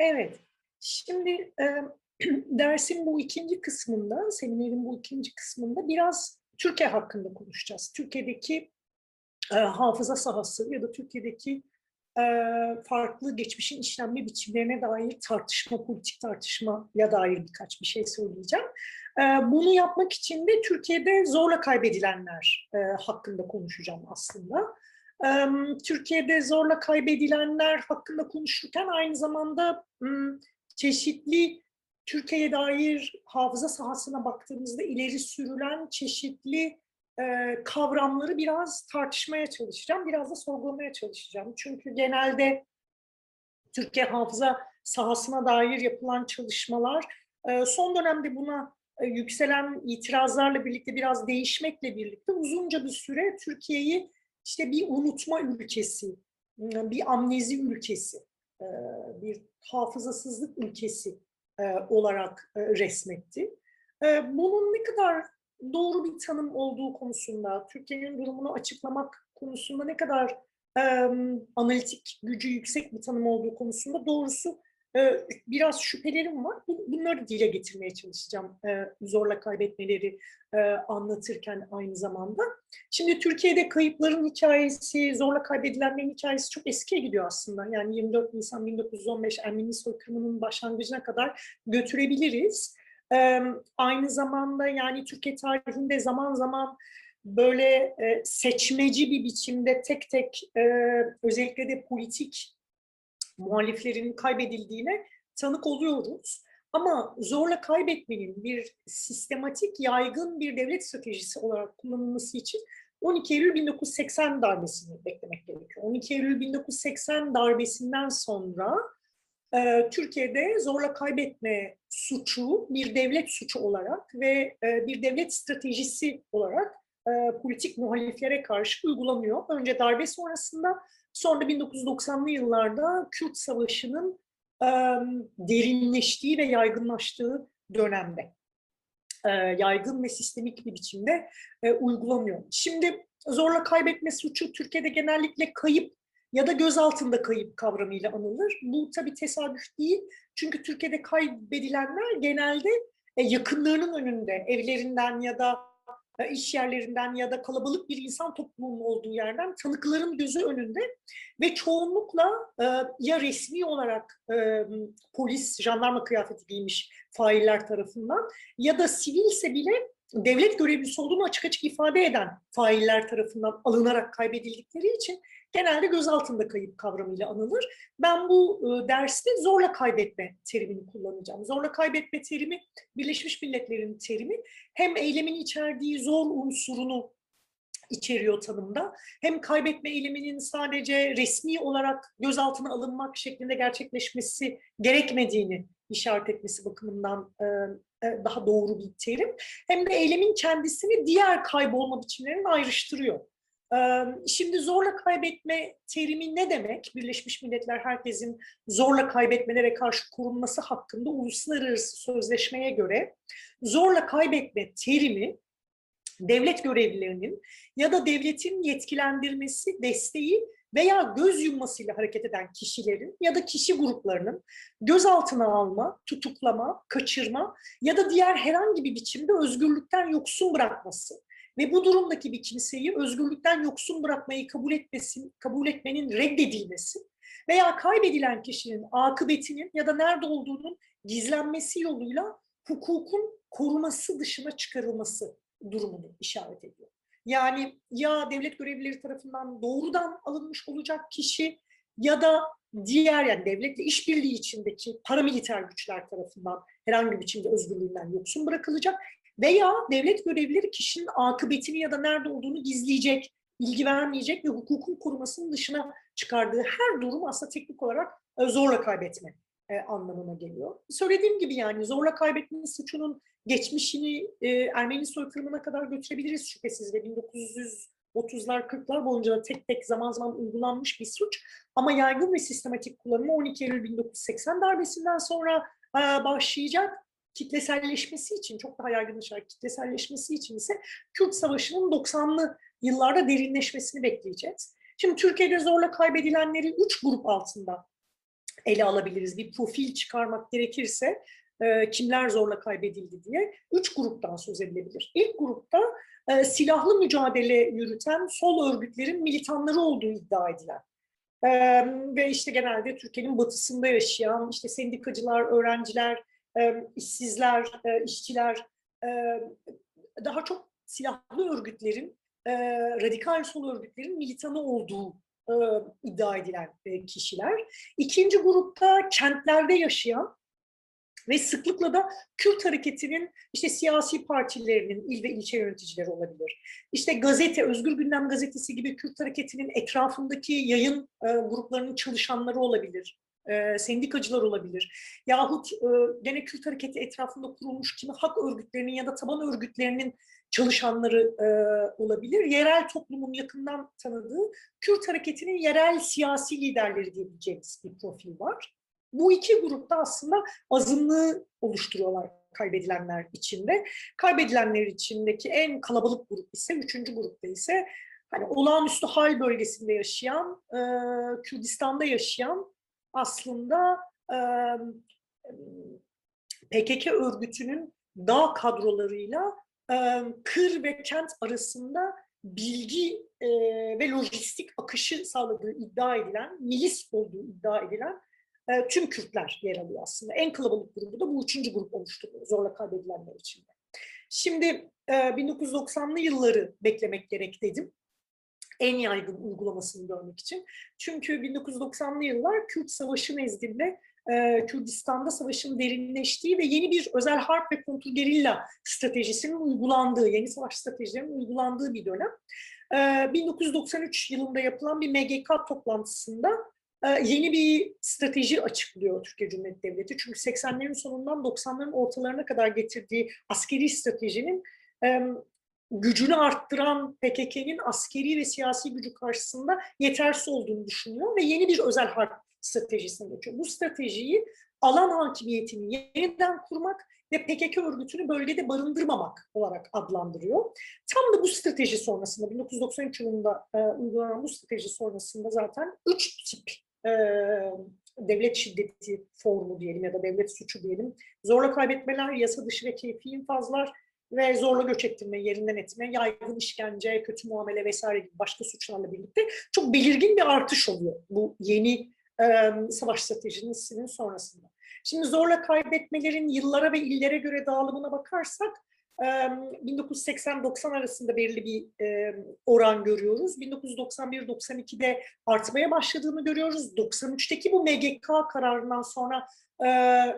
Evet. Şimdi e, dersin bu ikinci kısmında, seminerin bu ikinci kısmında biraz Türkiye hakkında konuşacağız. Türkiye'deki e, hafıza sahası ya da Türkiye'deki e, farklı geçmişin işlenme biçimlerine dair tartışma, politik tartışmaya dair birkaç bir şey söyleyeceğim. E, bunu yapmak için de Türkiye'de zorla kaybedilenler e, hakkında konuşacağım aslında. Türkiye'de zorla kaybedilenler hakkında konuşurken aynı zamanda çeşitli Türkiye'ye dair hafıza sahasına baktığımızda ileri sürülen çeşitli kavramları biraz tartışmaya çalışacağım, biraz da sorgulamaya çalışacağım. Çünkü genelde Türkiye hafıza sahasına dair yapılan çalışmalar son dönemde buna yükselen itirazlarla birlikte biraz değişmekle birlikte uzunca bir süre Türkiye'yi işte bir unutma ülkesi, bir amnezi ülkesi, bir hafızasızlık ülkesi olarak resmetti. Bunun ne kadar doğru bir tanım olduğu konusunda, Türkiye'nin durumunu açıklamak konusunda ne kadar analitik gücü yüksek bir tanım olduğu konusunda doğrusu biraz şüphelerim var. Bunları dile getirmeye çalışacağım e, zorla kaybetmeleri e, anlatırken aynı zamanda. Şimdi Türkiye'de kayıpların hikayesi, zorla kaybedilenlerin hikayesi çok eskiye gidiyor aslında. Yani 24 Nisan 1915 Ermeni soykırımının başlangıcına kadar götürebiliriz. Aynı zamanda yani Türkiye tarihinde zaman zaman böyle seçmeci bir biçimde tek tek özellikle de politik muhaliflerin kaybedildiğine tanık oluyoruz. Ama zorla kaybetmenin bir sistematik, yaygın bir devlet stratejisi olarak kullanılması için 12 Eylül 1980 darbesini beklemek gerekiyor. 12 Eylül 1980 darbesinden sonra e, Türkiye'de zorla kaybetme suçu bir devlet suçu olarak ve e, bir devlet stratejisi olarak e, politik muhaliflere karşı uygulanıyor. Önce darbe sonrasında sonra 1990'lı yıllarda Kürt Savaşı'nın derinleştiği ve yaygınlaştığı dönemde. Yaygın ve sistemik bir biçimde e, uygulanıyor. Şimdi zorla kaybetme suçu Türkiye'de genellikle kayıp ya da gözaltında kayıp kavramıyla anılır. Bu tabii tesadüf değil. Çünkü Türkiye'de kaybedilenler genelde e, yakınlarının önünde, evlerinden ya da iş yerlerinden ya da kalabalık bir insan topluluğunun olduğu yerden tanıkların gözü önünde ve çoğunlukla e, ya resmi olarak polis, jandarma kıyafeti giymiş failler tarafından ya da sivilse bile devlet görevlisi olduğunu açık açık ifade eden failler tarafından alınarak kaybedildikleri için genelde gözaltında kayıp kavramıyla anılır. Ben bu e, derste zorla kaybetme terimini kullanacağım. Zorla kaybetme terimi Birleşmiş Milletler'in terimi. Hem eylemin içerdiği zor unsurunu içeriyor tanımda. Hem kaybetme eyleminin sadece resmi olarak gözaltına alınmak şeklinde gerçekleşmesi gerekmediğini işaret etmesi bakımından e, e, daha doğru bir terim. Hem de eylemin kendisini diğer kaybolma biçimlerinden ayrıştırıyor. Şimdi zorla kaybetme terimi ne demek? Birleşmiş Milletler herkesin zorla kaybetmelere karşı korunması hakkında uluslararası sözleşmeye göre zorla kaybetme terimi devlet görevlilerinin ya da devletin yetkilendirmesi, desteği veya göz yummasıyla hareket eden kişilerin ya da kişi gruplarının gözaltına alma, tutuklama, kaçırma ya da diğer herhangi bir biçimde özgürlükten yoksun bırakması ve bu durumdaki bir kimseyi özgürlükten yoksun bırakmayı kabul etmesin, kabul etmenin reddedilmesi veya kaybedilen kişinin akıbetinin ya da nerede olduğunun gizlenmesi yoluyla hukukun koruması dışına çıkarılması durumunu işaret ediyor. Yani ya devlet görevlileri tarafından doğrudan alınmış olacak kişi ya da diğer yani devletle işbirliği içindeki paramiliter güçler tarafından herhangi bir biçimde özgürlüğünden yoksun bırakılacak veya devlet görevlileri kişinin akıbetini ya da nerede olduğunu gizleyecek, bilgi vermeyecek ve hukukun korumasının dışına çıkardığı her durum aslında teknik olarak e, zorla kaybetme e, anlamına geliyor. Söylediğim gibi yani zorla kaybetme suçunun geçmişini e, Ermeni soykırımına kadar götürebiliriz şüphesiz ve 1930'lar 40'lar boyunca tek tek zaman zaman uygulanmış bir suç. Ama yaygın ve sistematik kullanımı 12 Eylül 1980 darbesinden sonra başlayacak kitleselleşmesi için, çok daha yaygınlaşarak kitleselleşmesi için ise Kürt Savaşı'nın 90'lı yıllarda derinleşmesini bekleyeceğiz. Şimdi Türkiye'de zorla kaybedilenleri üç grup altında ele alabiliriz. Bir profil çıkarmak gerekirse e, kimler zorla kaybedildi diye üç gruptan söz edilebilir. İlk grupta e, silahlı mücadele yürüten sol örgütlerin militanları olduğu iddia edilen e, ve işte genelde Türkiye'nin batısında yaşayan işte sendikacılar, öğrenciler, e, işsizler, işçiler e, daha çok silahlı örgütlerin, e, radikal sol örgütlerin militanı olduğu e, iddia edilen kişiler. İkinci grupta kentlerde yaşayan ve sıklıkla da Kürt hareketinin işte siyasi partilerinin il ve ilçe yöneticileri olabilir. İşte gazete, Özgür Gündem gazetesi gibi Kürt hareketinin etrafındaki yayın gruplarının çalışanları olabilir. E, sendikacılar olabilir. Yahut e, gene Kürt hareketi etrafında kurulmuş kimi hak örgütlerinin ya da taban örgütlerinin çalışanları e, olabilir. Yerel toplumun yakından tanıdığı Kürt hareketinin yerel siyasi liderleri diyebileceğimiz bir profil var. Bu iki grupta aslında azınlığı oluşturuyorlar kaybedilenler içinde. Kaybedilenler içindeki en kalabalık grup ise, üçüncü grupta ise hani olağanüstü hal bölgesinde yaşayan, e, Kürdistan'da yaşayan aslında e, PKK örgütünün dağ kadrolarıyla e, kır ve kent arasında bilgi e, ve lojistik akışı sağladığı iddia edilen, milis olduğu iddia edilen e, tüm Kürtler yer alıyor aslında. En kalabalık grubu da bu üçüncü grup oluşturuyor zorla kaybedilenler içinde. Şimdi e, 1990'lı yılları beklemek gerek dedim. En yaygın uygulamasını görmek için. Çünkü 1990'lı yıllar Kürt Savaşı nezdinde e, Kürdistan'da savaşın derinleştiği ve yeni bir özel harp ve kontrgerilla stratejisinin uygulandığı, yeni savaş stratejilerinin uygulandığı bir dönem. E, 1993 yılında yapılan bir MGK toplantısında e, yeni bir strateji açıklıyor Türkiye Cumhuriyeti Devleti. Çünkü 80'lerin sonundan 90'ların ortalarına kadar getirdiği askeri stratejinin e, gücünü arttıran PKK'nin askeri ve siyasi gücü karşısında yetersiz olduğunu düşünüyor ve yeni bir özel harp stratejisine geçiyor. Bu stratejiyi alan hakimiyetini yeniden kurmak ve PKK örgütünü bölgede barındırmamak olarak adlandırıyor. Tam da bu strateji sonrasında 1993 yılında e, uygulanan bu strateji sonrasında zaten üç tip e, devlet şiddeti formu diyelim ya da devlet suçu diyelim. Zorla kaybetmeler, yasa dışı ve keyfi infazlar ve zorla göç ettirme, yerinden etme, yaygın işkence, kötü muamele vesaire gibi başka suçlarla birlikte çok belirgin bir artış oluyor bu yeni e, savaş stratejisinin sonrasında. Şimdi zorla kaybetmelerin yıllara ve illere göre dağılımına bakarsak 1980-90 arasında belirli bir oran görüyoruz. 1991-92'de artmaya başladığını görüyoruz. 93'teki bu MGK kararından sonra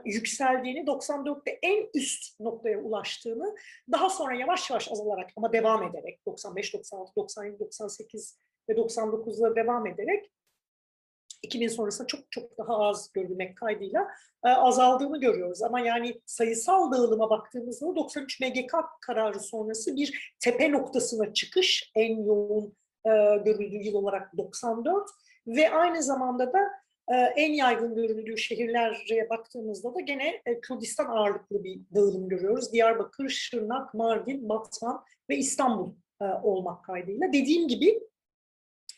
yükseldiğini, 94'te en üst noktaya ulaştığını, daha sonra yavaş yavaş azalarak ama devam ederek 95, 96, 97, 98 ve 99'da devam ederek 2000 sonrasında çok çok daha az görülmek kaydıyla e, azaldığını görüyoruz. Ama yani sayısal dağılıma baktığımızda 93 MGK kararı sonrası bir tepe noktasına çıkış en yoğun e, görüldüğü yıl olarak 94 ve aynı zamanda da e, en yaygın görüldüğü şehirlere baktığımızda da gene e, Kürdistan ağırlıklı bir dağılım görüyoruz. Diyarbakır, Şırnak, Mardin, Batman ve İstanbul e, olmak kaydıyla. Dediğim gibi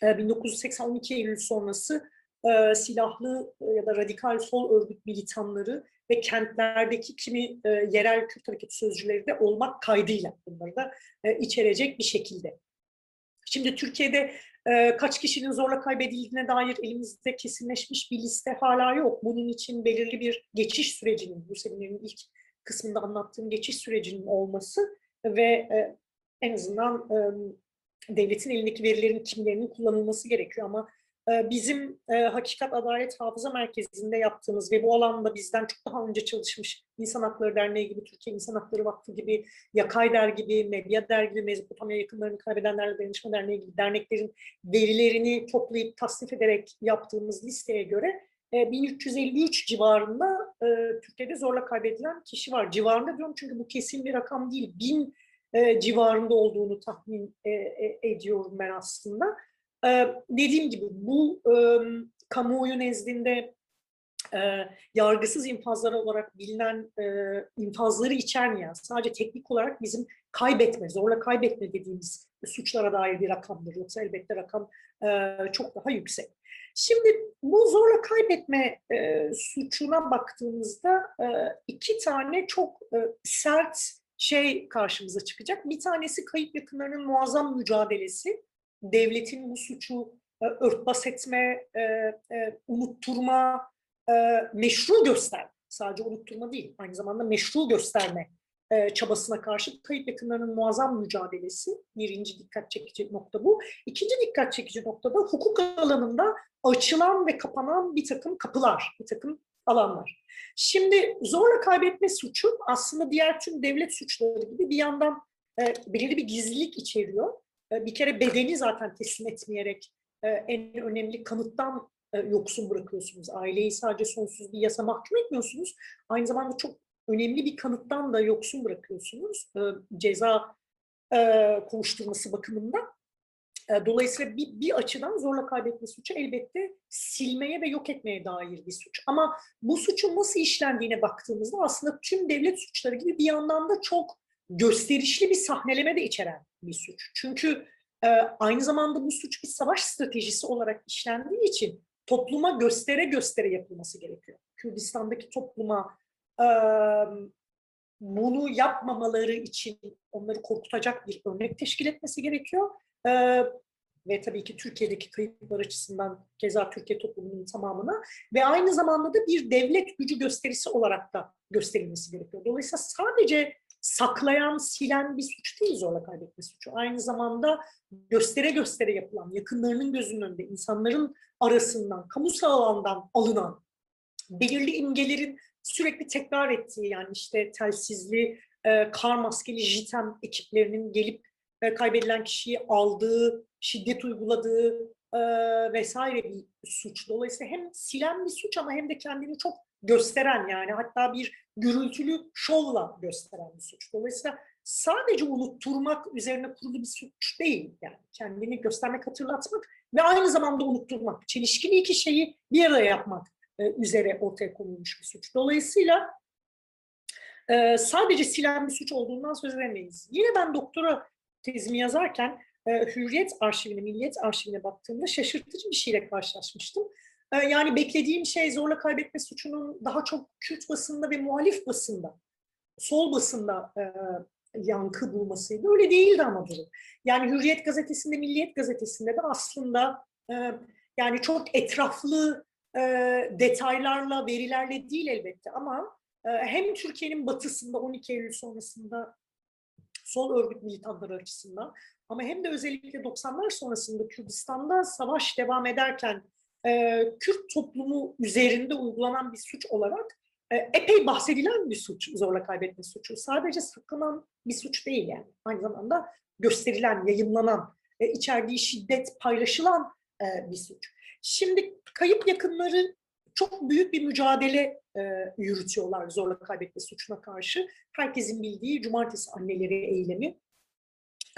1982 e, Eylül sonrası e, silahlı e, ya da radikal sol örgüt militanları ve kentlerdeki kimi e, yerel Kürt hareketi sözcüleri de olmak kaydıyla bunları da e, içerecek bir şekilde. Şimdi Türkiye'de e, kaç kişinin zorla kaybedildiğine dair elimizde kesinleşmiş bir liste hala yok. Bunun için belirli bir geçiş sürecinin, bu seminerin ilk kısmında anlattığım geçiş sürecinin olması ve e, en azından e, devletin elindeki verilerin kimlerinin kullanılması gerekiyor ama bizim e, Hakikat Adalet Hafıza Merkezi'nde yaptığımız ve bu alanda bizden çok daha önce çalışmış İnsan Hakları Derneği gibi, Türkiye İnsan Hakları Vakfı gibi, Yakay Der gibi, Medya Der gibi, Mezopotamya Yakınlarını Kaybedenlerle Dayanışma Derneği gibi derneklerin verilerini toplayıp tasnif ederek yaptığımız listeye göre 1353 e, civarında e, Türkiye'de zorla kaybedilen kişi var. Civarında diyorum çünkü bu kesin bir rakam değil. Bin civarında olduğunu tahmin ediyorum ben aslında. Ee, dediğim gibi bu e, kamuoyu nezdinde e, yargısız infazlar olarak bilinen e, infazları içermeyen, sadece teknik olarak bizim kaybetme, zorla kaybetme dediğimiz suçlara dair bir rakamdır. Yoksa elbette rakam e, çok daha yüksek. Şimdi bu zorla kaybetme e, suçuna baktığımızda e, iki tane çok e, sert şey karşımıza çıkacak. Bir tanesi kayıp yakınlarının muazzam mücadelesi. Devletin bu suçu e, örtbas etme, e, e, unutturma, e, meşru gösterme. Sadece unutturma değil, aynı zamanda meşru gösterme e, çabasına karşı kayıp yakınlarının muazzam mücadelesi. Birinci dikkat çekici nokta bu. İkinci dikkat çekici nokta da hukuk alanında açılan ve kapanan bir takım kapılar, bir takım alanlar. Şimdi zorla kaybetme suçu aslında diğer tüm devlet suçları gibi bir yandan e, belirli bir gizlilik içeriyor. E, bir kere bedeni zaten teslim etmeyerek e, en önemli kanıttan e, yoksun bırakıyorsunuz. Aileyi sadece sonsuz bir yasa mahkum etmiyorsunuz. Aynı zamanda çok önemli bir kanıttan da yoksun bırakıyorsunuz. E, ceza kovuşturması bakımından. Dolayısıyla bir, bir açıdan zorla kaybetme suçu elbette silmeye ve yok etmeye dair bir suç. Ama bu suçun nasıl işlendiğine baktığımızda aslında tüm devlet suçları gibi bir yandan da çok gösterişli bir sahneleme de içeren bir suç. Çünkü e, aynı zamanda bu suç bir savaş stratejisi olarak işlendiği için topluma göstere göstere yapılması gerekiyor. Kürdistan'daki topluma e, bunu yapmamaları için onları korkutacak bir örnek teşkil etmesi gerekiyor. Ee, ve tabii ki Türkiye'deki kayıplar açısından keza Türkiye toplumunun tamamına ve aynı zamanda da bir devlet gücü gösterisi olarak da gösterilmesi gerekiyor. Dolayısıyla sadece saklayan, silen bir suç değil zorla kaybetme suçu. Aynı zamanda göstere göstere yapılan, yakınlarının gözünün önünde, insanların arasından, kamusal alandan alınan belirli imgelerin sürekli tekrar ettiği yani işte telsizli, e, kar maskeli JITEM ekiplerinin gelip e, kaybedilen kişiyi aldığı, şiddet uyguladığı e, vesaire bir suç. Dolayısıyla hem silen bir suç ama hem de kendini çok gösteren yani hatta bir gürültülü şovla gösteren bir suç. Dolayısıyla sadece unutturmak üzerine kurulu bir suç değil. Yani kendini göstermek, hatırlatmak ve aynı zamanda unutturmak. Çelişkili iki şeyi bir araya yapmak e, üzere ortaya konulmuş bir suç. Dolayısıyla e, sadece silen bir suç olduğundan söz edemeyiz. Yine ben doktora tezimi yazarken e, Hürriyet arşivine, Milliyet arşivine baktığımda şaşırtıcı bir şeyle karşılaşmıştım. E, yani beklediğim şey zorla kaybetme suçunun daha çok Kürt basında ve muhalif basında, sol basında e, yankı bulmasıydı. Öyle değildi ama durum. Yani Hürriyet gazetesinde, Milliyet gazetesinde de aslında e, yani çok etraflı e, detaylarla, verilerle değil elbette ama e, hem Türkiye'nin batısında 12 Eylül sonrasında sol örgüt militanları açısından ama hem de özellikle 90'lar sonrasında Kürdistan'da savaş devam ederken e, Kürt toplumu üzerinde uygulanan bir suç olarak e, epey bahsedilen bir suç zorla kaybetme suçu. Sadece saklanan bir suç değil yani. Aynı zamanda gösterilen, yayınlanan, e, içerdiği şiddet paylaşılan e, bir suç. Şimdi kayıp yakınları çok büyük bir mücadele e, yürütüyorlar zorla kaybetme suçuna karşı. Herkesin bildiği Cumartesi Anneleri eylemi.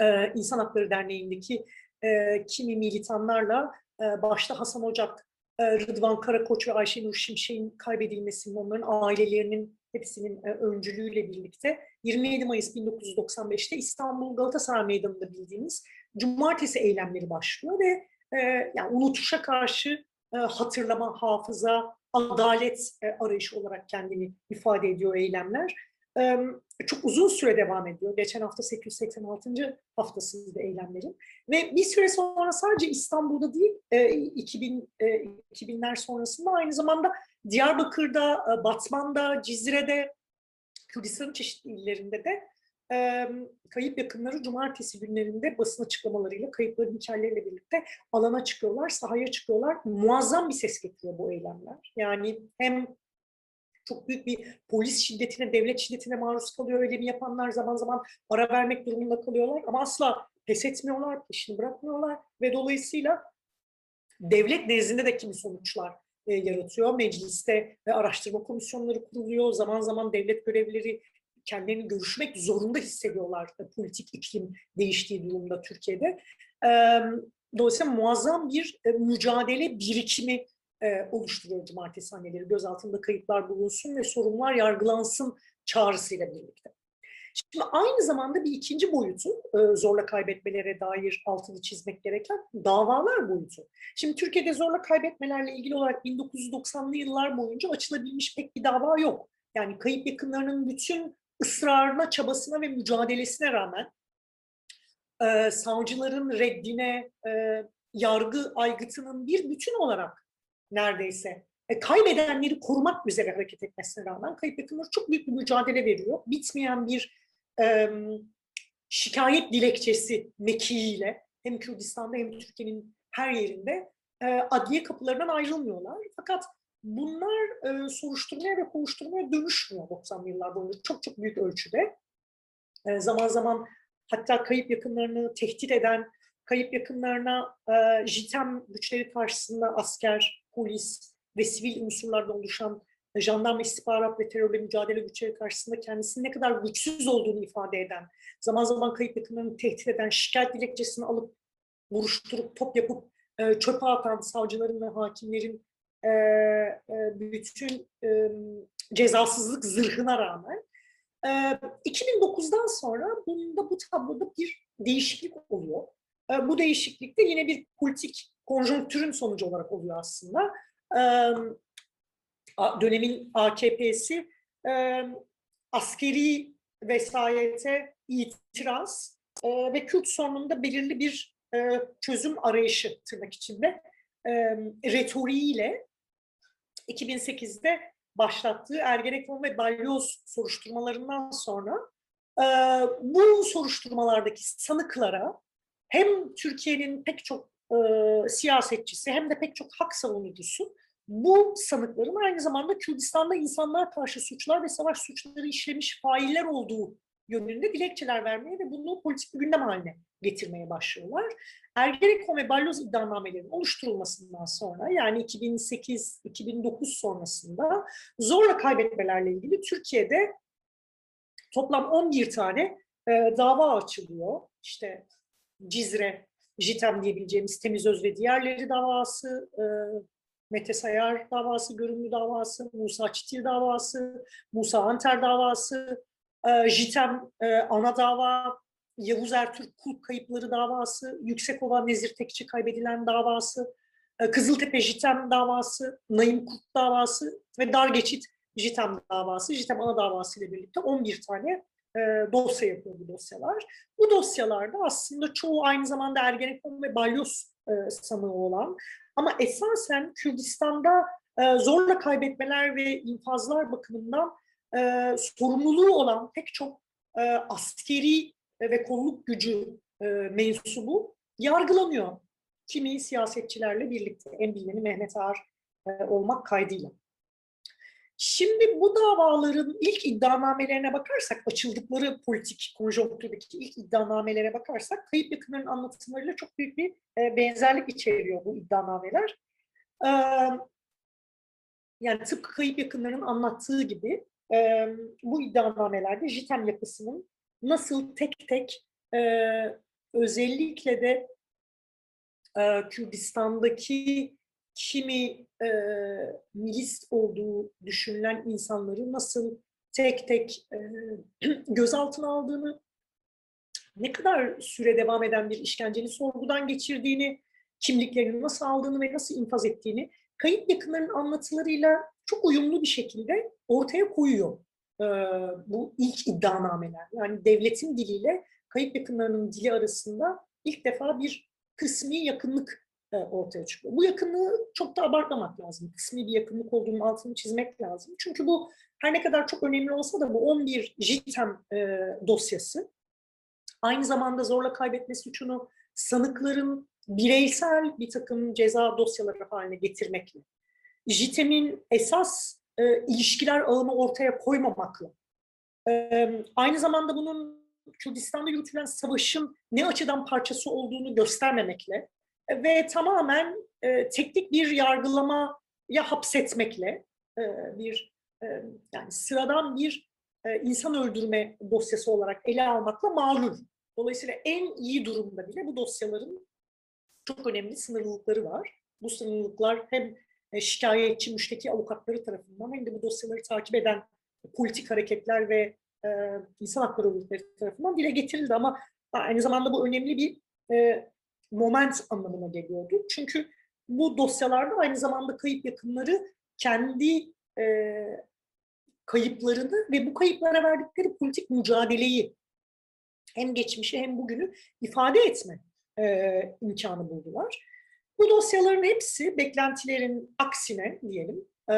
E, İnsan Hakları Derneği'ndeki e, kimi militanlarla e, başta Hasan Ocak, e, Rıdvan Karakoç ve Ayşenur Şimşek'in kaybedilmesinin, onların ailelerinin hepsinin e, öncülüğüyle birlikte 27 Mayıs 1995'te İstanbul Galatasaray Meydanı'nda bildiğimiz Cumartesi eylemleri başlıyor ve e, yani unutuşa karşı e, hatırlama, hafıza, adalet arayışı olarak kendini ifade ediyor eylemler. Çok uzun süre devam ediyor. Geçen hafta 886. haftasıydı eylemlerin. Ve bir süre sonra sadece İstanbul'da değil, 2000, 2000'ler sonrasında aynı zamanda Diyarbakır'da, Batman'da, Cizre'de, Kürdistan'ın çeşitli illerinde de kayıp yakınları cumartesi günlerinde basın açıklamalarıyla kayıpların hikayeleriyle birlikte alana çıkıyorlar, sahaya çıkıyorlar. Muazzam bir ses getiriyor bu eylemler. Yani hem çok büyük bir polis şiddetine, devlet şiddetine maruz kalıyor. Öyle mi yapanlar zaman zaman ara vermek durumunda kalıyorlar. Ama asla pes etmiyorlar, peşini bırakmıyorlar. Ve dolayısıyla devlet nezdinde de kimi sonuçlar e, yaratıyor. Mecliste ve araştırma komisyonları kuruluyor. Zaman zaman devlet görevlileri kendilerini görüşmek zorunda hissediyorlar e, politik iklim değiştiği durumda Türkiye'de. dolayısıyla muazzam bir e, mücadele birikimi e, oluşturuyor cumartesi anneleri. Gözaltında kayıplar bulunsun ve sorunlar yargılansın çağrısıyla birlikte. Şimdi aynı zamanda bir ikinci boyutu e, zorla kaybetmelere dair altını çizmek gereken davalar boyutu. Şimdi Türkiye'de zorla kaybetmelerle ilgili olarak 1990'lı yıllar boyunca açılabilmiş pek bir dava yok. Yani kayıp yakınlarının bütün ısrarına, çabasına ve mücadelesine rağmen e, savcıların reddine, e, yargı aygıtının bir bütün olarak neredeyse e, kaybedenleri korumak üzere hareket etmesine rağmen kayıp yakınları çok büyük bir mücadele veriyor. Bitmeyen bir e, şikayet dilekçesi mekiğiyle hem Kürdistan'da hem Türkiye'nin her yerinde e, adliye kapılarından ayrılmıyorlar. Fakat bunlar e, soruşturmaya ve kovuşturmaya dönüşmüyor 90'lı yıllar boyunca çok çok büyük ölçüde. E, zaman zaman hatta kayıp yakınlarını tehdit eden, kayıp yakınlarına e, JITEM güçleri karşısında asker, polis ve sivil unsurlardan oluşan jandarma istihbarat ve terörle mücadele güçleri karşısında kendisinin ne kadar güçsüz olduğunu ifade eden, zaman zaman kayıp yakınlarını tehdit eden, şikayet dilekçesini alıp vuruşturup top yapıp e, çöpe atan savcıların ve hakimlerin e, e, bütün e, cezasızlık zırhına rağmen e, 2009'dan sonra bunda bu tabloda bir değişiklik oluyor. Bu değişiklik de yine bir politik konjonktürün sonucu olarak oluyor aslında. E, dönemin AKP'si e, askeri vesayete itiraz e, ve Kürt sorununda belirli bir e, çözüm arayışı tırnak içinde e, retoriğiyle 2008'de başlattığı Ergenekon ve Balyoz soruşturmalarından sonra e, bu soruşturmalardaki sanıklara hem Türkiye'nin pek çok e, siyasetçisi hem de pek çok hak savunucusu bu sanıkların aynı zamanda Kürdistan'da insanlar karşı suçlar ve savaş suçları işlemiş failler olduğu yönünde dilekçeler vermeye ve bunu politik bir gündem haline getirmeye başlıyorlar. Ergenekon ve Balyoz iddianamelerinin oluşturulmasından sonra yani 2008-2009 sonrasında zorla kaybetmelerle ilgili Türkiye'de toplam 11 tane e, dava açılıyor. İşte Cizre, JITEM diyebileceğimiz Temiz Öz ve diğerleri davası, e, Mete Sayar davası, Görünlü davası, Musa Çitil davası, Musa Anter davası, e, JITEM e, ana dava, Yavuz Ertürk Kulp kayıpları davası, Yüksekova Nezir Tekçi kaybedilen davası, Kızıltepe JITEM davası, Naim Kurt davası ve Dargeçit JITEM davası, JITEM ana davası ile birlikte 11 tane dosya yapıyor bu dosyalar. Bu dosyalarda aslında çoğu aynı zamanda Ergenekon ve Balyoz e, sanığı olan ama esasen Kürdistan'da e, zorla kaybetmeler ve infazlar bakımından e, sorumluluğu olan pek çok e, askeri ve kolluk gücü e, mensubu yargılanıyor. Kimi siyasetçilerle birlikte, en bilineni Mehmet Ağar e, olmak kaydıyla. Şimdi bu davaların ilk iddianamelerine bakarsak, açıldıkları politik konjonktürdeki ilk iddianamelere bakarsak, kayıp yakınların anlatımlarıyla çok büyük bir e, benzerlik içeriyor bu iddianameler. E, yani tıpkı kayıp yakınların anlattığı gibi e, bu iddianamelerde JITEM yapısının nasıl tek tek e, özellikle de e, Kürdistan'daki kimi e, milis olduğu düşünülen insanları nasıl tek tek e, gözaltına aldığını, ne kadar süre devam eden bir işkenceli sorgudan geçirdiğini, kimliklerini nasıl aldığını ve nasıl infaz ettiğini kayıp yakınların anlatılarıyla çok uyumlu bir şekilde ortaya koyuyor e, bu ilk iddianameler. Yani devletin diliyle kayıp yakınlarının dili arasında ilk defa bir kısmi yakınlık ortaya çıkıyor. Bu yakınlığı çok da abartmamak lazım. Kısmi bir yakınlık olduğunun altını çizmek lazım. Çünkü bu her ne kadar çok önemli olsa da bu 11 JITEM e, dosyası aynı zamanda zorla kaybetme suçunu sanıkların bireysel bir takım ceza dosyaları haline getirmekle, JITEM'in esas e, ilişkiler ağını ortaya koymamakla, e, aynı zamanda bunun Kürdistan'da yürütülen savaşın ne açıdan parçası olduğunu göstermemekle ve tamamen e, teknik bir yargılamaya hapsetmekle e, bir e, yani sıradan bir e, insan öldürme dosyası olarak ele almakla mağrur. Dolayısıyla en iyi durumda bile bu dosyaların çok önemli sınırlılıkları var. Bu sınırlılıklar hem e, şikayetçi, müşteki avukatları tarafından hem de bu dosyaları takip eden politik hareketler ve e, insan hakları örgütleri tarafından dile getirildi ama aynı zamanda bu önemli bir e, moment anlamına geliyordu. Çünkü bu dosyalarda aynı zamanda kayıp yakınları kendi e, kayıplarını ve bu kayıplara verdikleri politik mücadeleyi hem geçmişi hem bugünü ifade etme e, imkanı buldular. Bu dosyaların hepsi beklentilerin aksine diyelim e,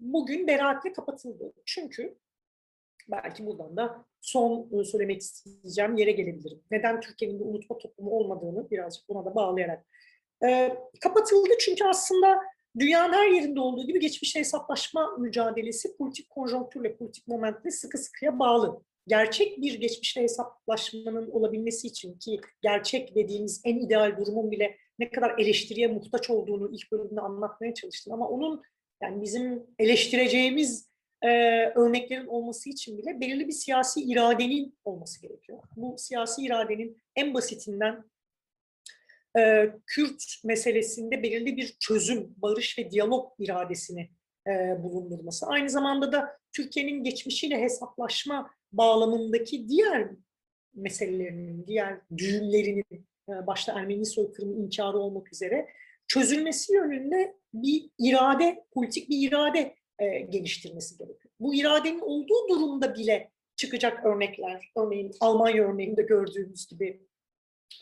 bugün beraatle kapatıldı. Çünkü belki buradan da son söylemek isteyeceğim yere gelebilirim. Neden Türkiye'nin bir unutma toplumu olmadığını birazcık buna da bağlayarak. E, kapatıldı çünkü aslında dünyanın her yerinde olduğu gibi geçmişte hesaplaşma mücadelesi politik konjonktürle, politik momentle sıkı sıkıya bağlı. Gerçek bir geçmişte hesaplaşmanın olabilmesi için ki gerçek dediğimiz en ideal durumun bile ne kadar eleştiriye muhtaç olduğunu ilk bölümde anlatmaya çalıştım. Ama onun yani bizim eleştireceğimiz e, örneklerin olması için bile belirli bir siyasi iradenin olması gerekiyor. Bu siyasi iradenin en basitinden e, Kürt meselesinde belirli bir çözüm, barış ve diyalog iradesini e, bulundurması. Aynı zamanda da Türkiye'nin geçmişiyle hesaplaşma bağlamındaki diğer meselelerinin, diğer düğümlerinin, e, başta Ermeni soykırımı inkarı olmak üzere çözülmesi yönünde bir irade, politik bir irade e, geliştirmesi gerekiyor. Bu iradenin olduğu durumda bile çıkacak örnekler, örneğin Almanya örneğinde gördüğümüz gibi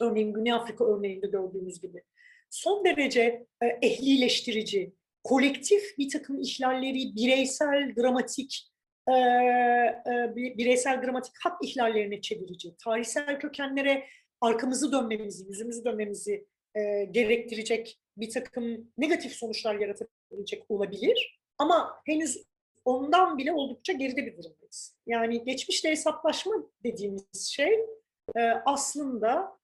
Örneğin Güney Afrika örneğinde gördüğümüz gibi son derece e, ehlileştirici, kolektif bir takım ihlalleri bireysel dramatik e, e, bireysel dramatik hak ihlallerine çevirici, tarihsel kökenlere arkamızı dönmemizi, yüzümüzü dönmemizi e, gerektirecek bir takım negatif sonuçlar yaratabilecek olabilir. Ama henüz ondan bile oldukça geride bir durumdayız. Yani geçmişte hesaplaşma dediğimiz şey e, aslında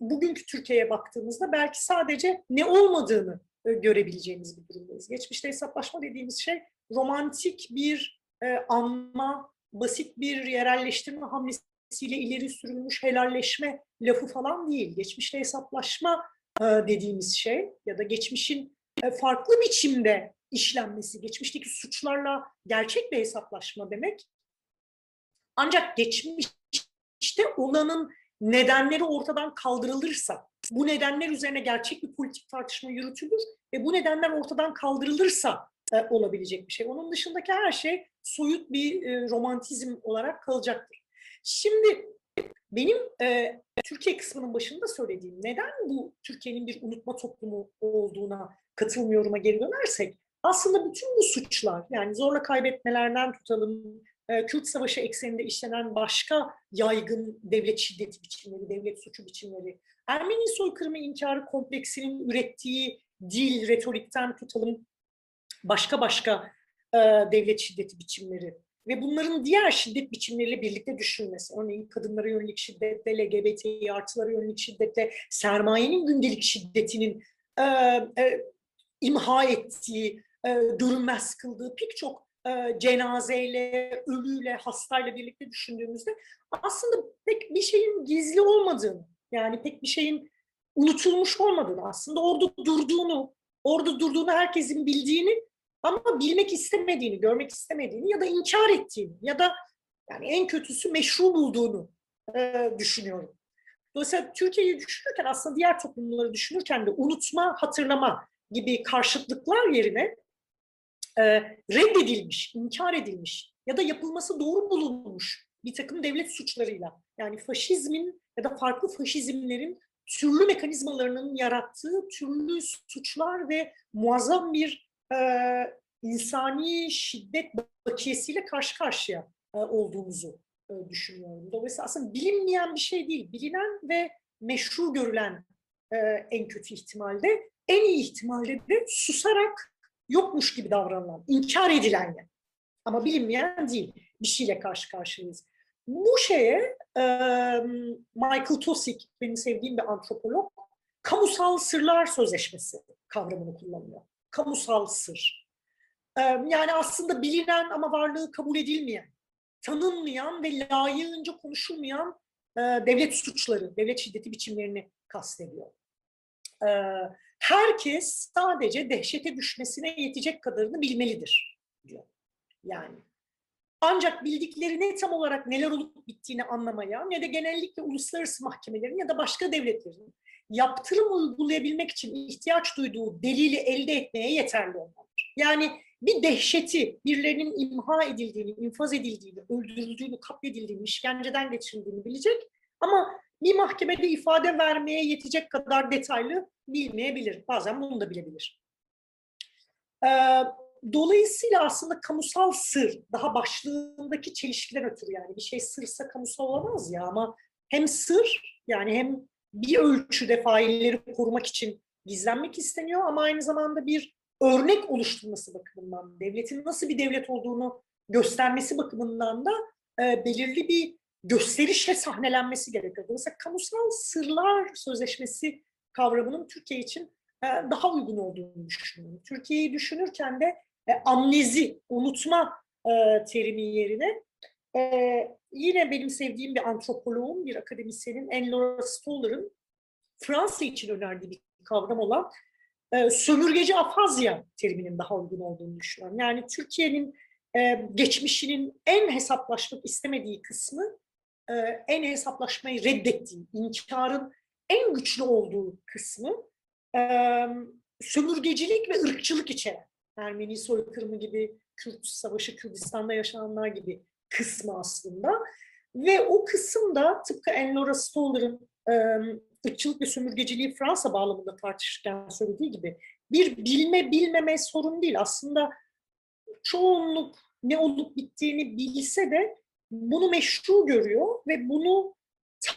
bugünkü Türkiye'ye baktığımızda belki sadece ne olmadığını görebileceğimiz bir durumdayız. Geçmişte hesaplaşma dediğimiz şey romantik bir anma, basit bir yerelleştirme hamlesiyle ileri sürülmüş helalleşme lafı falan değil. Geçmişte hesaplaşma dediğimiz şey ya da geçmişin farklı biçimde işlenmesi, geçmişteki suçlarla gerçek bir hesaplaşma demek. Ancak geçmişte olanın nedenleri ortadan kaldırılırsa, bu nedenler üzerine gerçek bir politik tartışma yürütülür ve bu nedenler ortadan kaldırılırsa e, olabilecek bir şey. Onun dışındaki her şey soyut bir e, romantizm olarak kalacaktır. Şimdi benim e, Türkiye kısmının başında söylediğim neden bu Türkiye'nin bir unutma toplumu olduğuna katılmıyorum'a geri dönersek aslında bütün bu suçlar yani zorla kaybetmelerden tutalım, e, Kürt Savaşı ekseninde işlenen başka yaygın devlet şiddeti biçimleri, devlet suçu biçimleri, Ermeni soykırımı inkarı kompleksinin ürettiği dil, retorikten tutalım başka başka e, devlet şiddeti biçimleri ve bunların diğer şiddet biçimleriyle birlikte düşünülmesi. Örneğin kadınlara yönelik şiddetle, LGBTİ artılara yönelik şiddetle, sermayenin gündelik şiddetinin e, e, imha ettiği, e, görünmez kıldığı pek çok e, cenazeyle, ölüyle, hastayla birlikte düşündüğümüzde aslında pek bir şeyin gizli olmadığını, yani pek bir şeyin unutulmuş olmadığını, aslında orada durduğunu, orada durduğunu herkesin bildiğini ama bilmek istemediğini, görmek istemediğini ya da inkar ettiğini ya da yani en kötüsü meşru bulduğunu e, düşünüyorum. Dolayısıyla Türkiye'yi düşünürken aslında diğer toplumları düşünürken de unutma, hatırlama gibi karşıtlıklar yerine e, reddedilmiş, inkar edilmiş ya da yapılması doğru bulunmuş bir takım devlet suçlarıyla yani faşizmin ya da farklı faşizmlerin türlü mekanizmalarının yarattığı türlü suçlar ve muazzam bir e, insani şiddet bakiyesiyle karşı karşıya e, olduğumuzu e, düşünüyorum. Dolayısıyla aslında bilinmeyen bir şey değil, bilinen ve meşru görülen e, en kötü ihtimalde, en iyi ihtimalde de susarak yokmuş gibi davranılan, inkar edilen yani. Ama bilinmeyen değil. Bir şeyle karşı karşıyayız. Bu şeye e, Michael Tosick, benim sevdiğim bir antropolog, kamusal sırlar sözleşmesi kavramını kullanıyor. Kamusal sır. E, yani aslında bilinen ama varlığı kabul edilmeyen, tanınmayan ve layığınca konuşulmayan e, devlet suçları, devlet şiddeti biçimlerini kastediyor. E, herkes sadece dehşete düşmesine yetecek kadarını bilmelidir diyor. Yani ancak bildikleri ne tam olarak neler olup bittiğini anlamaya ne de genellikle uluslararası mahkemelerin ya da başka devletlerin yaptırım uygulayabilmek için ihtiyaç duyduğu delili elde etmeye yeterli olmalıdır. Yani bir dehşeti, birilerinin imha edildiğini, infaz edildiğini, öldürüldüğünü, katledildiğini, işkenceden geçirildiğini bilecek ama bir mahkemede ifade vermeye yetecek kadar detaylı bilmeyebilir. Bazen bunu da bilebilir. Ee, dolayısıyla aslında kamusal sır, daha başlığındaki çelişkiden ötürü yani bir şey sırsa kamusal olamaz ya ama hem sır yani hem bir ölçüde failleri korumak için gizlenmek isteniyor ama aynı zamanda bir örnek oluşturması bakımından, devletin nasıl bir devlet olduğunu göstermesi bakımından da e, belirli bir gösterişle sahnelenmesi gerekiyor. Dolayısıyla kamusal sırlar sözleşmesi kavramının Türkiye için e, daha uygun olduğunu düşünüyorum. Türkiye'yi düşünürken de e, amnezi, unutma e, terimi yerine yine benim sevdiğim bir antropoloğun, bir akademisyenin Anne-Laura Stoller'ın Fransa için önerdiği bir kavram olan sömürgeci afazya teriminin daha uygun olduğunu düşünüyorum. Yani Türkiye'nin geçmişinin en hesaplaşmak istemediği kısmı e, en hesaplaşmayı reddettiği, inkarın en güçlü olduğu kısmı e, sömürgecilik ve ırkçılık içeren. Ermeni soykırımı gibi, Kürt Savaşı, Kürdistan'da yaşananlar gibi kısmı aslında. Ve o kısımda tıpkı Enlora Stoller'ın e, ırkçılık ve sömürgeciliği Fransa bağlamında tartışırken söylediği gibi bir bilme bilmeme sorun değil. Aslında çoğunluk ne olup bittiğini bilse de bunu meşru görüyor ve bunu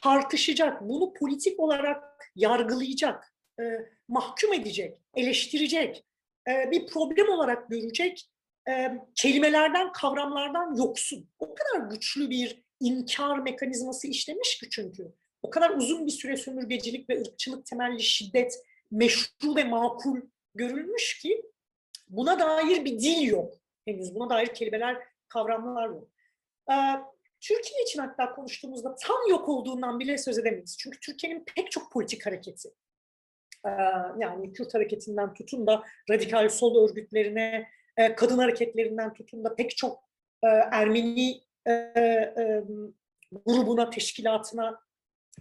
tartışacak, bunu politik olarak yargılayacak, e, mahkum edecek, eleştirecek, e, bir problem olarak görecek e, kelimelerden, kavramlardan yoksun. O kadar güçlü bir inkar mekanizması işlemiş ki çünkü. O kadar uzun bir süre sömürgecilik ve ırkçılık temelli şiddet meşru ve makul görülmüş ki buna dair bir dil yok. Henüz buna dair kelimeler, kavramlar yok. Türkiye için hatta konuştuğumuzda tam yok olduğundan bile söz edemeyiz. Çünkü Türkiye'nin pek çok politik hareketi, yani Kürt hareketinden tutun da radikal sol örgütlerine, kadın hareketlerinden tutun da pek çok Ermeni grubuna, teşkilatına,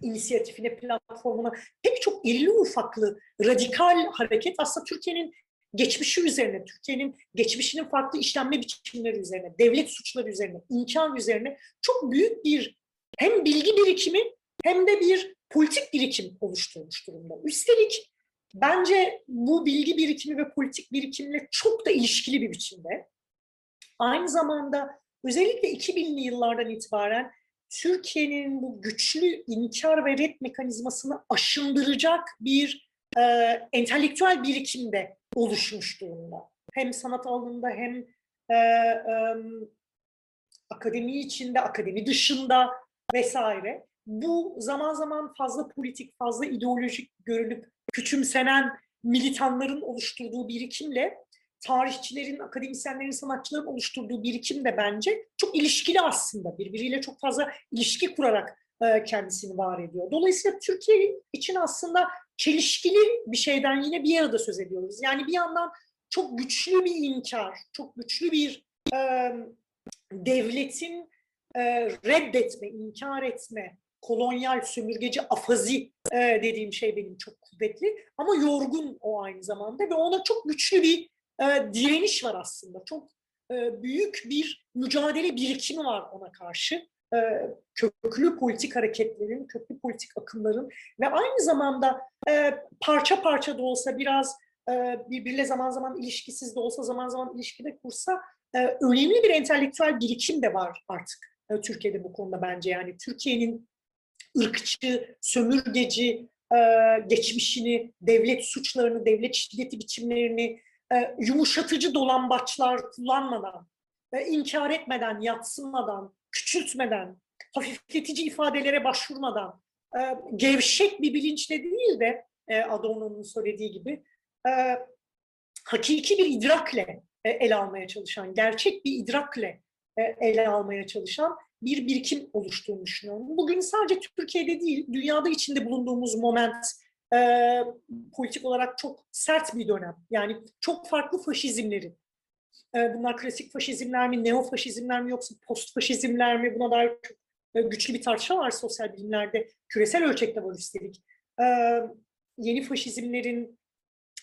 inisiyatifine, platformuna pek çok irili ufaklı radikal hareket aslında Türkiye'nin geçmişi üzerine, Türkiye'nin geçmişinin farklı işlenme biçimleri üzerine, devlet suçları üzerine, inkar üzerine çok büyük bir hem bilgi birikimi hem de bir politik birikim oluşturmuş durumda. Üstelik bence bu bilgi birikimi ve politik birikimle çok da ilişkili bir biçimde. Aynı zamanda özellikle 2000'li yıllardan itibaren Türkiye'nin bu güçlü inkar ve red mekanizmasını aşındıracak bir e, entelektüel birikimde oluşmuş durumda. Hem sanat alanında hem e, e, akademi içinde, akademi dışında vesaire. Bu zaman zaman fazla politik, fazla ideolojik görülüp küçümsenen militanların oluşturduğu birikimle tarihçilerin, akademisyenlerin, sanatçıların oluşturduğu birikim de bence çok ilişkili aslında. Birbiriyle çok fazla ilişki kurarak e, kendisini var ediyor. Dolayısıyla Türkiye için aslında çelişkili bir şeyden yine bir arada söz ediyoruz. Yani bir yandan çok güçlü bir inkar, çok güçlü bir e, devletin e, reddetme, inkar etme, kolonyal, sömürgeci, afazi e, dediğim şey benim çok kuvvetli. Ama yorgun o aynı zamanda ve ona çok güçlü bir e, direniş var aslında. Çok e, büyük bir mücadele birikimi var ona karşı. E, köklü politik hareketlerin, köklü politik akımların ve aynı zamanda e, parça parça da olsa biraz e, birbiriyle zaman zaman ilişkisiz de olsa zaman zaman ilişkide kursa e, önemli bir entelektüel birikim de var artık e, Türkiye'de bu konuda bence. Yani Türkiye'nin ırkçı, sömürgeci e, geçmişini, devlet suçlarını, devlet şiddeti biçimlerini e, yumuşatıcı dolambaçlar kullanmadan, e, inkar etmeden, yatsınmadan, küçültmeden, hafifletici ifadelere başvurmadan, e, gevşek bir bilinçle değil de e, Adorno'nun söylediği gibi e, hakiki bir idrakle e, ele almaya çalışan, gerçek bir idrakle e, ele almaya çalışan bir birikim oluştuğunu düşünüyorum. Bugün sadece Türkiye'de değil, dünyada içinde bulunduğumuz moment e, politik olarak çok sert bir dönem. Yani çok farklı faşizmlerin, e, bunlar klasik faşizmler mi, neofaşizmler mi yoksa postfaşizmler mi? Buna dair çok güçlü bir tartışma var sosyal bilimlerde. Küresel ölçekte var üstelik. E, yeni faşizmlerin,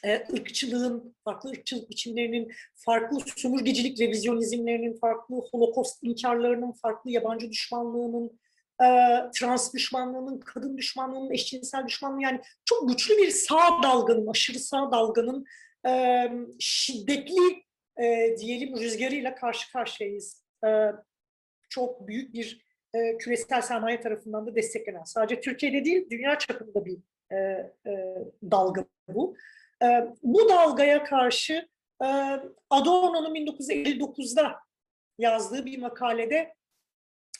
e, ırkçılığın, farklı ırkçılık biçimlerinin, farklı sömürgecilik revizyonizmlerinin, farklı holokost inkarlarının, farklı yabancı düşmanlığının, e, trans düşmanlığının, kadın düşmanlığının, eşcinsel düşmanlığı yani çok güçlü bir sağ dalganın, aşırı sağ dalganın e, şiddetli e, diyelim rüzgarıyla karşı karşıyayız. E, çok büyük bir e, küresel sermaye tarafından da desteklenen, sadece Türkiye'de değil dünya çapında bir e, e, dalga bu. E, bu dalgaya karşı e, Adorno'nun 1959'da yazdığı bir makalede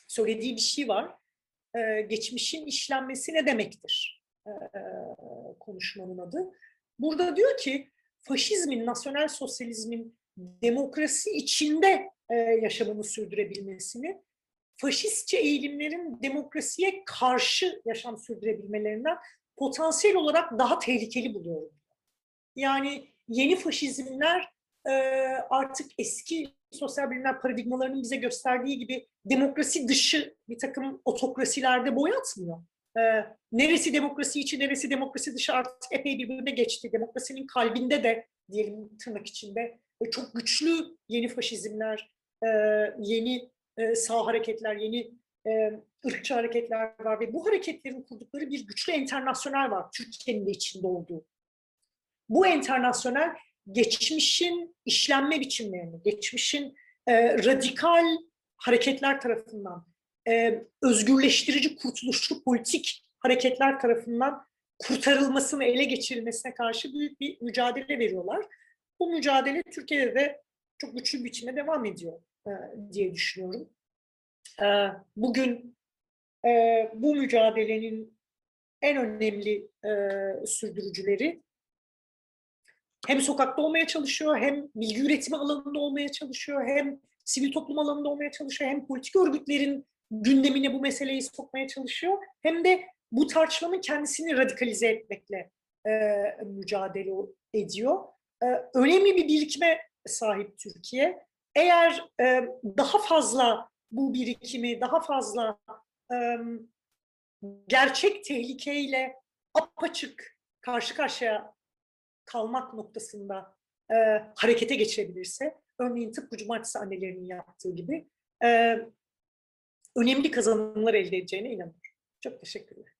söylediği bir şey var. E, geçmişin işlenmesi ne demektir? E, konuşmanın adı. Burada diyor ki faşizmin, nasyonel sosyalizmin demokrasi içinde e, yaşamını sürdürebilmesini, faşistçe eğilimlerin demokrasiye karşı yaşam sürdürebilmelerinden potansiyel olarak daha tehlikeli buluyorum. Yani yeni faşizmler e, artık eski sosyal bilimler paradigmalarının bize gösterdiği gibi demokrasi dışı bir takım otokrasilerde boyatmıyor. E, neresi demokrasi içi, neresi demokrasi dışı artık epey birbirine geçti. Demokrasinin kalbinde de diyelim tırnak içinde e, çok güçlü yeni faşizmler, e, yeni e, sağ hareketler, yeni e, ırkçı hareketler var ve bu hareketlerin kurdukları bir güçlü internasyonel var Türkiye'nin de içinde olduğu. Bu internasyonel geçmişin işlenme biçimlerini, geçmişin e, radikal hareketler tarafından, e, özgürleştirici, kurtuluşçu politik hareketler tarafından kurtarılmasını, ele geçirilmesine karşı büyük bir mücadele veriyorlar. Bu mücadele Türkiye'de de çok güçlü bir biçimde devam ediyor e, diye düşünüyorum. E, bugün e, bu mücadelenin en önemli sürdürücüleri hem sokakta olmaya çalışıyor, hem bilgi üretimi alanında olmaya çalışıyor, hem sivil toplum alanında olmaya çalışıyor, hem politik örgütlerin gündemine bu meseleyi sokmaya çalışıyor, hem de bu tartışmanın kendisini radikalize etmekle mücadele ediyor. Önemli bir birikime sahip Türkiye. Eğer e, daha fazla bu birikimi, daha fazla e, gerçek tehlikeyle apaçık karşı karşıya kalmak noktasında e, harekete geçirebilirse, örneğin tıpkı cumartesi annelerinin yaptığı gibi e, önemli kazanımlar elde edeceğine inanıyorum. Çok teşekkürler.